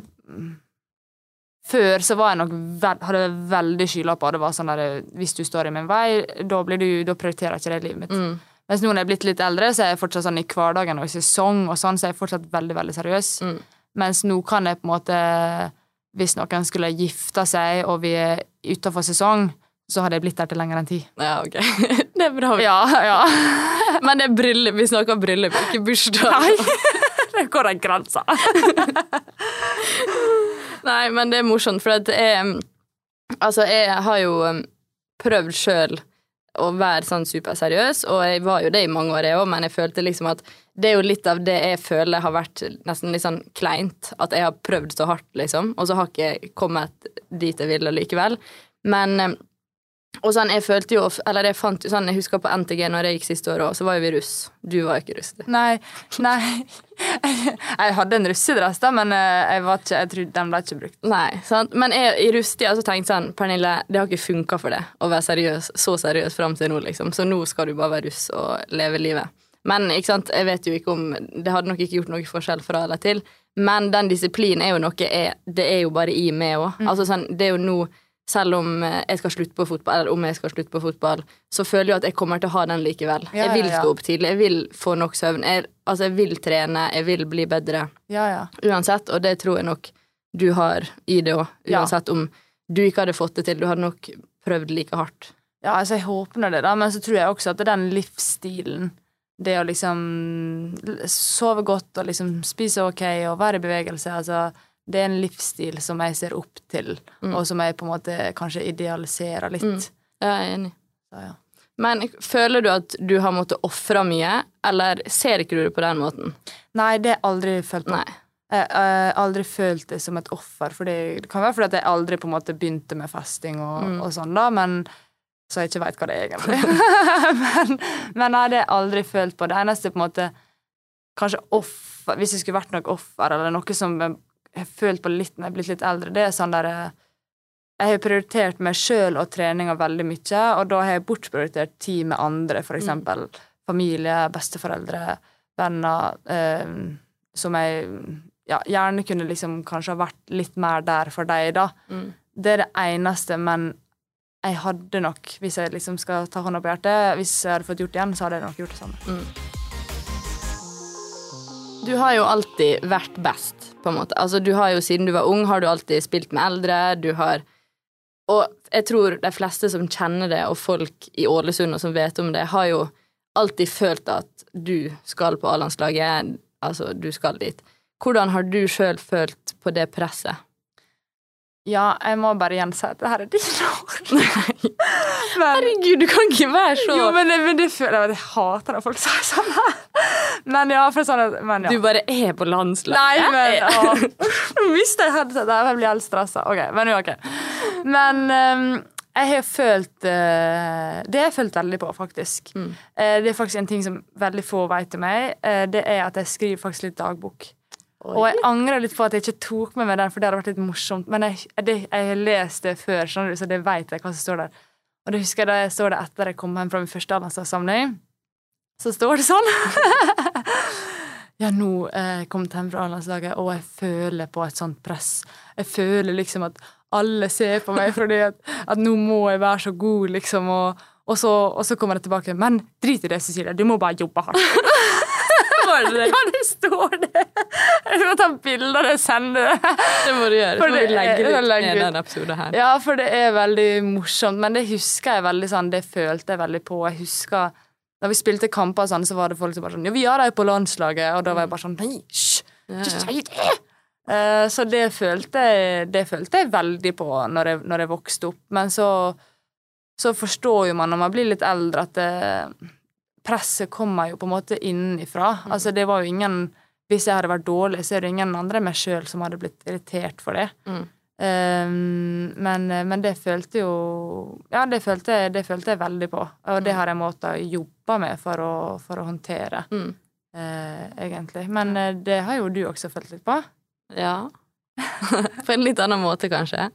Før så var jeg nok hadde jeg veldig skylapper. Det var sånn eh, Hvis du står i min vei, da, blir du, da prioriterer ikke det livet mitt. Mm. Mens nå når jeg er blitt litt eldre, så er jeg fortsatt sånn i hverdagen og i sesong og sånn, så er jeg fortsatt veldig, veldig seriøs. Mm. Mens nå kan jeg på en måte Hvis noen skulle gifte seg, og vi er utafor sesong, så hadde jeg blitt der til lenger enn tid. Ja, ok. Det er bra. Ja, ja. Men det er bryllup. Vi snakker bryllup, ikke bursdag. Nei, hvor er grensa? Nei, men det er morsomt, for at jeg Altså, jeg har jo prøvd sjøl å være sånn superseriøs, og jeg var jo det i mange år, jeg òg, men jeg følte liksom at det er jo litt av det jeg føler har vært nesten litt sånn kleint. At jeg har prøvd så hardt, liksom, og så har ikke jeg kommet dit jeg ville likevel. Men og sånn, jeg følte jo Eller jeg fant jo sånn Jeg husker på NTG når jeg gikk siste året, og så var jo vi russ. Du var jo ikke russ. Nei, nei. Jeg hadde en russedress, da, men eh, jeg, var ikke, jeg trodde den ble ikke brukt. Nei, sant? Men jeg, i russetida så tenkte sånn Pernille, det har ikke funka for deg å være seriøs, så seriøs fram til nå, liksom. Så nå skal du bare være russ og leve livet. Men ikke sant, jeg vet jo ikke om Det hadde nok ikke gjort noe forskjell fra eller til. Men den disiplinen er jo noe jeg, Det er jo bare i meg òg. Altså sånn, det er jo nå selv om eh, jeg skal slutte på fotball, eller om jeg skal slutte på fotball, så føler jeg at jeg kommer til å ha den likevel. Ja, jeg vil stå opp tidlig, jeg vil få nok søvn. Jeg, altså, jeg vil trene, jeg vil bli bedre Ja, ja. uansett, og det tror jeg nok du har i det òg. Uansett om du ikke hadde fått det til. Du hadde nok prøvd like hardt. Ja, altså, jeg håper nå det, da, men så tror jeg også at det er den livsstilen det å liksom sove godt og liksom spise ok og være i bevegelse, altså det er en livsstil som jeg ser opp til, mm. og som jeg på en måte kanskje idealiserer litt. Mm. Jeg er enig. Så, ja. Men føler du at du har måttet ofre mye, eller ser ikke du det på den måten? Nei, det har jeg aldri følt på. Nei. Jeg har aldri følt det som et offer. For det kan være fordi at jeg aldri på en måte begynte med fasting og, mm. og sånn, da, men så jeg ikke veit hva det er, egentlig. men, men nei, det har jeg aldri følt på. Det eneste på en måte Kanskje offer Hvis det skulle vært noe offer, eller noe som har følt på litt når jeg er blitt litt eldre, det er sånn der Jeg har prioritert meg sjøl og treninga veldig mye, og da har jeg bortprioritert tid med andre, eksempel mm. familie, besteforeldre, venner, eh, som jeg ja, gjerne kunne liksom kanskje ha vært litt mer der for deg, da. Mm. Det er det eneste, men jeg hadde nok, hvis jeg liksom skal ta hånda på hjertet, hvis jeg hadde fått gjort det igjen, så hadde jeg nok gjort det samme. Mm. Du har jo alltid vært best, på en måte. Altså, du har jo Siden du var ung, har du alltid spilt med eldre. Du har Og jeg tror de fleste som kjenner det, og folk i Ålesund og som vet om det, har jo alltid følt at du skal på A-landslaget. Altså, du skal dit. Hvordan har du sjøl følt på det presset? Ja, jeg må bare igjen si at det her er dine ord. Herregud, du kan ikke være så Jo, men, men det føler jeg jeg hater når folk sier sånn. Men ja, for sånn at, men, ja. Du bare er på landslaget? Nei, men Nå mister jeg headsetet. Jeg blir helt stressa. Ok, men jo, ok. Men um, jeg har følt uh, Det har jeg følt veldig på, faktisk. Mm. Uh, det er faktisk en ting som veldig få vet om meg. Uh, det er at jeg skriver faktisk litt dagbok. Oi. Og jeg angrer litt på at jeg ikke tok med meg den, for det hadde vært litt morsomt. Men jeg, det, jeg har lest det før, skjønner du, så det vet jeg hva som står der. Og det husker jeg da jeg står der etter jeg kom hjem fra min første A-landslagssamling. Så står det sånn. ja, nå er jeg kommet hjem fra A-landslaget, og jeg føler på et sånt press. Jeg føler liksom at alle ser på meg fordi at, at nå må jeg være så god, liksom. Og, og, så, og så kommer jeg tilbake. Men drit i det, Cecilie. Du må bare jobbe hardt. Står det det? Ja, det står det! Jeg skal ta bilde av det og sende det. Det må du gjøre. Så må du legge ut ned denne episoden her. Ja, for det er veldig morsomt. Men det husker jeg veldig sånn, det følte jeg veldig på. Jeg husker da vi spilte kamper, sånn, så var det folk som bare sånn Ja, vi har deg på landslaget. Og da var jeg bare sånn Nei, hysj! Ikke si det! Uh, så det følte, jeg, det følte jeg veldig på når jeg, når jeg vokste opp. Men så, så forstår jo man når man blir litt eldre, at det, presset kommer jo på en måte innenfra. Mm. Altså, det var jo ingen Hvis jeg hadde vært dårlig, så er det ingen andre enn meg sjøl som hadde blitt irritert for det. Mm. Um, men, men, det følte jo Ja, det følte, det følte, jeg veldig på. Og det mm. har jeg måttet jobbe med for å, for å håndtere, mm. uh, egentlig. Men uh, det har jo du også følt litt på. Ja. på en litt annen måte, kanskje.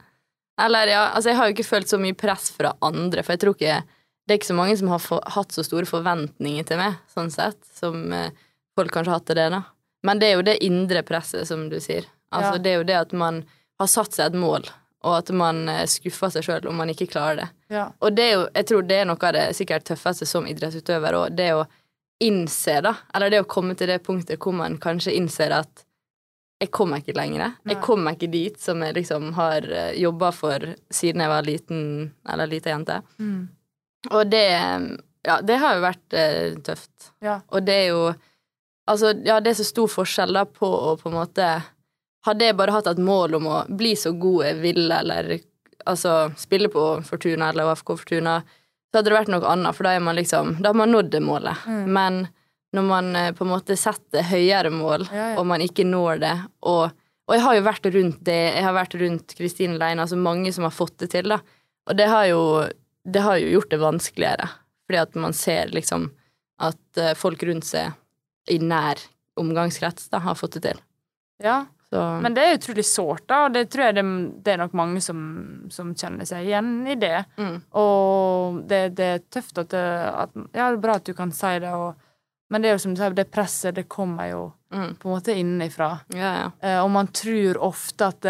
Eller ja, altså jeg har jo ikke følt så mye press fra andre, for jeg tror ikke det er ikke så mange som har for, hatt så store forventninger til meg, sånn sett, som eh, folk kanskje har hatt til det, da. Men det er jo det indre presset, som du sier. Altså, ja. Det er jo det at man har satt seg et mål, og at man eh, skuffer seg sjøl om man ikke klarer det. Ja. Og det er jo, jeg tror det er noe av det sikkert tøffeste som idrettsutøver, og det å innse, da, eller det å komme til det punktet hvor man kanskje innser at jeg kommer ikke lenger. Jeg kommer ikke dit som jeg liksom har eh, jobba for siden jeg var liten, eller lita jente. Mm. Og det Ja, det har jo vært eh, tøft. Ja. Og det er jo Altså, ja, det er så stor forskjell da på å på en måte Hadde jeg bare hatt et mål om å bli så god jeg ville, eller altså spille på Fortuna eller AFK Fortuna, så hadde det vært noe annet, for da er man liksom Da har man nådd det målet. Mm. Men når man eh, på en måte setter høyere mål, ja, ja. og man ikke når det, og, og jeg har jo vært rundt det, jeg har vært rundt Kristine Leine, altså mange som har fått det til, da. Og det har jo det har jo gjort det vanskeligere, fordi at man ser liksom at eh, folk rundt seg i nær omgangskrets da, har fått det til. Ja, så. men det er utrolig sårt, da, og det tror jeg det, det er nok mange som, som, kjenner seg igjen i det. Mm. Og det, det, er tøft at, det, at, Ja, det er bra at du kan si det, og, men det er jo som du sier, det presset, det kommer jo mm. på en måte innenfra. Ja, ja. Eh, og man tror ofte at,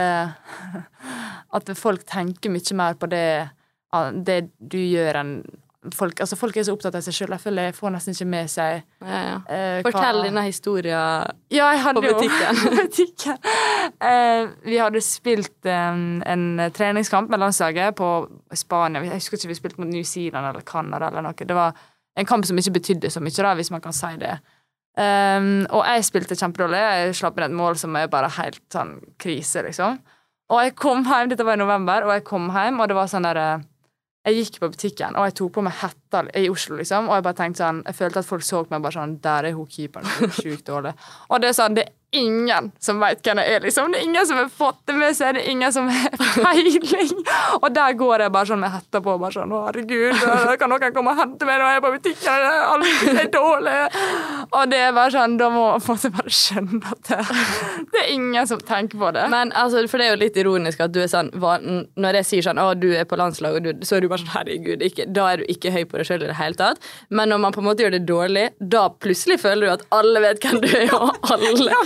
at folk tenker mye mer på det det du gjør, enn folk, altså folk er så opptatt av seg sjøl. Jeg føler jeg får nesten ikke med seg Ja, ja. Uh, Fortell hva- denne historien. Ja, på butikken. Butikken. Uh, vi hadde spilt en, en treningskamp med landslaget på Spania. Jeg husker ikke vi spilte mot New Zealand eller Canada eller noe. Det var en kamp som ikke betydde så mye, da, hvis man kan si det. Um, og jeg spilte kjempedårlig. Jeg slapp inn et mål som er bare helt sånn krise, liksom. Og jeg kom hjem, dette var i november, og jeg kom hjem, og det var sånn derre jeg gikk på butikken, og jeg tok på meg hetta i Oslo, liksom, og jeg bare tenkte sånn Jeg følte at folk så meg bare sånn Der er hun keeperen sjukt dårlig. Og det er sånn Det er ingen som veit hvem jeg er, liksom. Det er ingen som har fått det med seg. Det er ingen som har peiling. Og der går jeg bare sånn med hetta på, bare sånn Å, herregud, kan noen komme og hente meg jeg er på butikken? Alt er dårlig. Og det er bare sånn Da må man bare skjønne at det, det er ingen som tenker på det. Men altså, For det er jo litt ironisk at du er sånn Når jeg sier sånn å, du er på landslaget, så er du bare sånn herregud, ikke, da er du ikke høy på deg sjøl i det hele tatt. Men når man på en måte gjør det dårlig, da plutselig føler du at alle vet hvem du er, og alle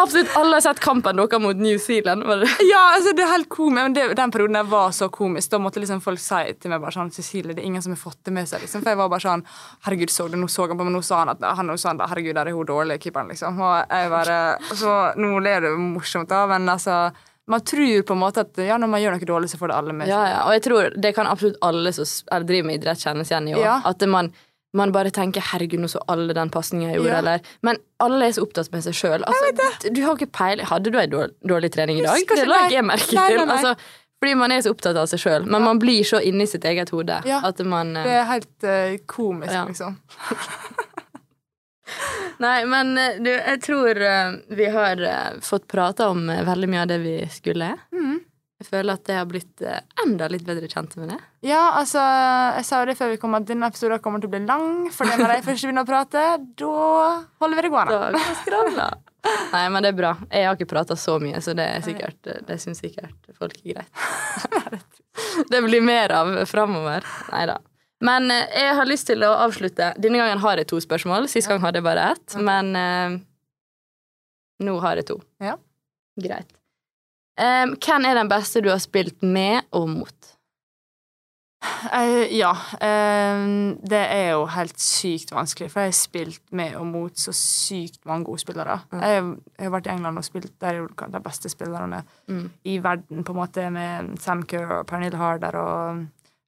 Absolutt alle har sett kampen deres mot New Zealand. Var det? Ja, altså det er helt komisk, men det, den perioden der var så komisk. Da måtte liksom folk si til meg bare sånn Cecilie, det er ingen som har fått det med seg. liksom. For jeg var bare sånn Herregud, så du, nå så han på meg, nå sa han at han er sånn, Herregud, der er hun dårlig, keeperen, liksom. Og jeg bare Så nå ler det morsomt, da, men altså Man tror på en måte at ja, når man gjør noe dårlig, så får det alle med seg. Ja, ja, og jeg tror det kan absolutt alle som driver med idrett, kjennes igjen i òg. Ja. At man, man bare tenker 'herregud, nå så alle den pasningen jeg gjorde', eller Men alle er så opptatt med seg sjøl. Altså, du har ikke peiling Hadde du ei dårlig, dårlig trening i dag? Husker Det la ikke jeg merke Nei, til. nei, nei. Altså, fordi man er så opptatt av seg sjøl. Men man blir så inni sitt eget hode Ja. at man eh, Det er helt uh, komisk, liksom. Nei, men eh, du, jeg tror eh, vi har eh, fått prata om veldig mye av det vi skulle. Mm. Jeg føler at jeg har blitt enda litt bedre kjent med det. Ja, altså, jeg sa jo det før vi kom at denne episoden kommer til å bli lang, for det når jeg først begynner å prate, da holder vi det gående. Da. Nei, men det er bra. Jeg har ikke prata så mye, så det, er sikkert, det syns sikkert folk er greit. det blir mer av framover. Nei da. Men eh, jeg har lyst til å avslutte. Denne gangen har jeg to spørsmål. Sist gang hadde jeg bare ett. Men eh, nå har jeg to. Ja. Greit. Um, hvem er den beste du har spilt med og mot? Uh, ja. Um, det er jo helt sykt vanskelig, for jeg har spilt med og mot så sykt mange gode spillere. Jeg, jeg har vært i England og spilt der er de beste spillerne Mm. i verden, på en måte, med Sam Kerr og Pernille Harder og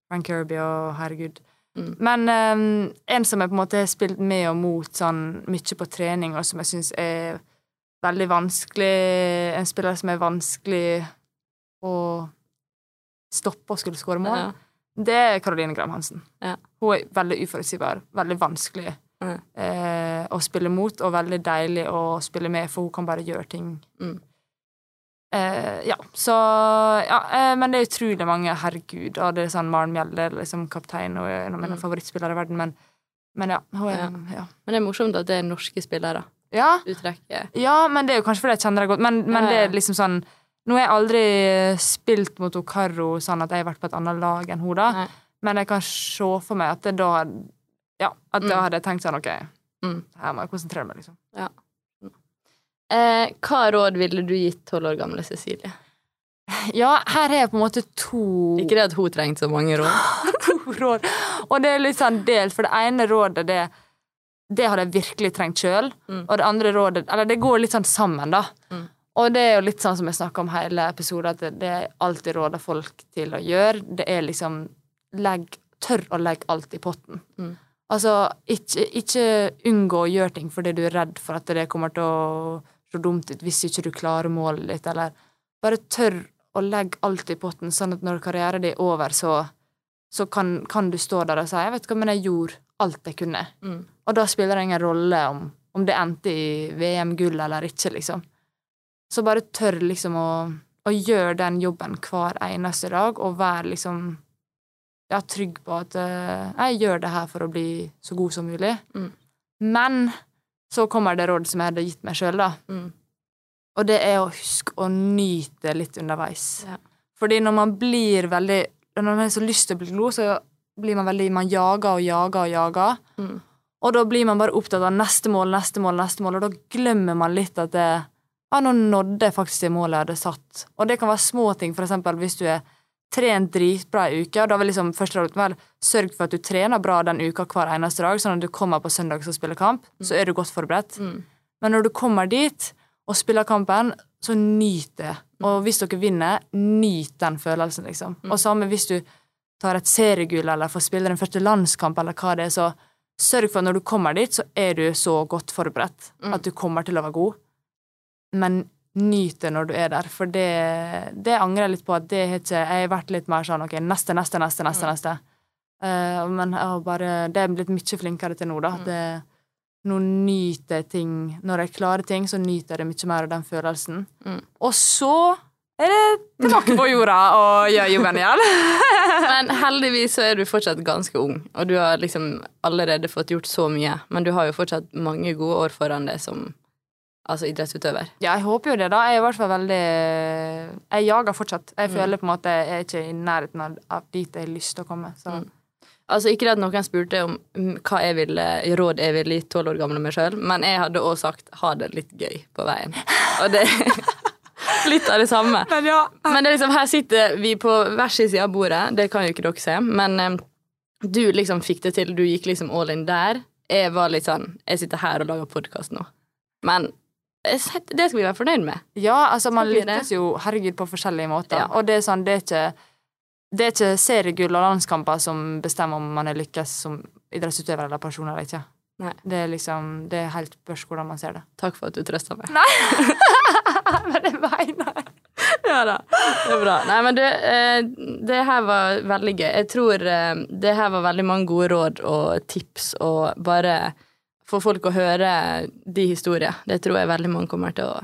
Frank Kirby og herregud. Mm. Men um, en som jeg på en måte har spilt med og mot sånn mye på trening, og som jeg syns er veldig vanskelig En spiller som er vanskelig å stoppe og skulle skåre mål. Ja. Det er Caroline Graham Hansen. Ja. Hun er veldig uforutsigbar, veldig vanskelig mm. eh, å spille mot, og veldig deilig å spille med, for hun kan bare gjøre ting. Mm. Eh, ja, så Ja, eh, men det er utrolig mange, herregud. Og det er sånn Maren Mjelde, liksom kaptein, og en av mine Mm. favorittspillere i verden, men, men ja, hun er Ja. ja. Men det er morsomt at det er norske spillere Ja, Uttrekket. ja, men det er jo kanskje fordi jeg kjenner deg godt, men, men Ja, det er liksom sånn Nå har jeg aldri spilt mot Okaro sånn at jeg har vært på et annet lag enn hun da, Nei. men jeg kan se for meg at det da Ja, at da Mm. hadde jeg tenkt sånn OK, Mm. her må jeg konsentrere meg, liksom. Eh, hva råd ville du gitt tolv år gamle Cecilie? Ja, her er jeg på en måte to Ikke det at hun trengte så mange råd. to råd. Og det er litt sånn delt, for det ene rådet, det, det hadde jeg virkelig trengt sjøl. Mm. Og det andre rådet Eller det går litt sånn sammen, da. Mm. Og det er jo litt sånn som jeg snakka om hele episoden, at det, det er alltid råder folk til å gjøre. Det er liksom legg, Tør å legge alt i potten. Mm. Altså, ikke, ikke unngå å gjøre ting fordi du er redd for at det kommer til å se dumt ut hvis ikke du klarer målet ditt, eller bare tør å legge alt i potten, sånn at når karrieren din er over, så, så kan, kan du stå der og si 'Jeg vet hva, men jeg gjorde alt jeg kunne'. Mm. Og da spiller det ingen rolle om, om det endte i VM-gull eller ikke, liksom. Så bare tør liksom å, å gjøre den jobben hver eneste dag, og være liksom ja, trygg på at uh, jeg gjør det her for å bli så god som mulig. Mm. Men så kommer det rådet som jeg hadde gitt meg sjøl, da. Mm. Og det er å huske å nyte litt underveis. Ja. Fordi når man blir veldig Når man har så lyst til å bli god, så blir man veldig Man jager og jager og jager. Mm. Og da blir man bare opptatt av neste mål, neste mål, neste mål, og da glemmer man litt at det Ja, nå nådde jeg faktisk det målet jeg hadde satt. Og det kan være små ting, for eksempel hvis du er trent dritbra i uka. og da vil liksom første råd være sørg for at du trener bra den uka hver eneste dag, sånn at du kommer på søndag og spiller kamp, så er du godt forberedt. Mm. Men når du kommer dit og spiller kampen, så nyt det. Og hvis dere vinner, nyt den følelsen, liksom. Og samme hvis du tar et seriegull eller får spille den første landskamp, eller hva det er, så sørg for at når du kommer dit, så er du så godt forberedt at du kommer til å være god. Men nyt det når du er der, for det, det angrer jeg litt på at det har ikke Jeg har vært litt mer sånn OK, neste, neste, neste, neste. neste. Uh, men jeg har bare Det er blitt mye flinkere til nå, da. Det, nå nyter jeg ting Når jeg klarer ting, så nyter jeg det mye mer av den følelsen. Mm. Og så er det tilbake på jorda og gjør jobben igjen. Men heldigvis så er du fortsatt ganske ung, og du har liksom allerede fått gjort så mye. Men du har jo fortsatt mange gode år foran deg som altså idrettsutøver. Ja, jeg håper jo det, da. Jeg er i hvert fall veldig Jeg jager fortsatt. Jeg føler på en måte jeg er ikke i nærheten av- dit jeg har lyst til å komme. Så Mm. Altså Ikke at noen spurte om mm, hva jeg ville, råd jeg ville gitt tolv år gamle meg sjøl, men jeg hadde også sagt ha det litt gøy på veien. Og det Litt av det samme. Men ja. Men det liksom, her sitter vi på hver sin side av bordet, det kan jo ikke dere se, men du liksom fikk det til, du gikk liksom all in der. Jeg var litt sånn Jeg sitter her og lager podkast nå. Men det skal vi være fornøyd med. Ja, altså man lykkes jo herregud på forskjellige måter. Ja. Og det er sånn, det er ikke det er ikke seriegull og landskamper som bestemmer om man er lykkes som idrettsutøver eller person eller ikke. Nei. Det er liksom, det er helt spørs hvordan man ser det. Takk for at du trøsta meg. Nei! Men det mener jeg. Ja da, det er bra. Nei, men du, eh, det her var veldig gøy. Jeg tror eh, det her var veldig mange gode råd og tips, og bare få folk å høre de historiene. Det tror jeg veldig mange kommer til å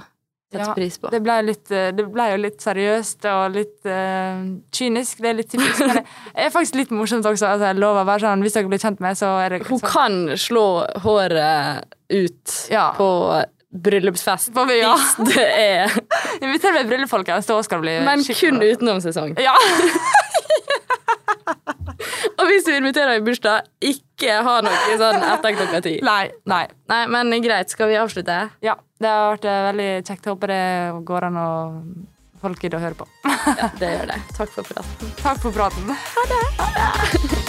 sette Ja, pris på. Det ble, litt, eh, det ble jo litt seriøst og litt uh, kynisk. Det er litt typisk. Men det er faktisk litt morsomt også. Altså, jeg lover bare sånn, Hvis dere blir kjent med, så er det Hun kan slå håret ut Ja. på bryllupsfest På- ja. hvis det er Inviter meg i bryllup, folkens. Da skal det bli Men skikkelig kun utenom sesong. Ja. Og hvis du inviterer i bursdag, ikke ha noe sånn etter klokka ti. Nei. Nei. Nei, men greit. Skal vi avslutte? Ja, det har vært eh, veldig kjekt. Håper det går an å folk gidder å høre på. Ja, det gjør det. Takk for praten. Takk for praten. Ha det.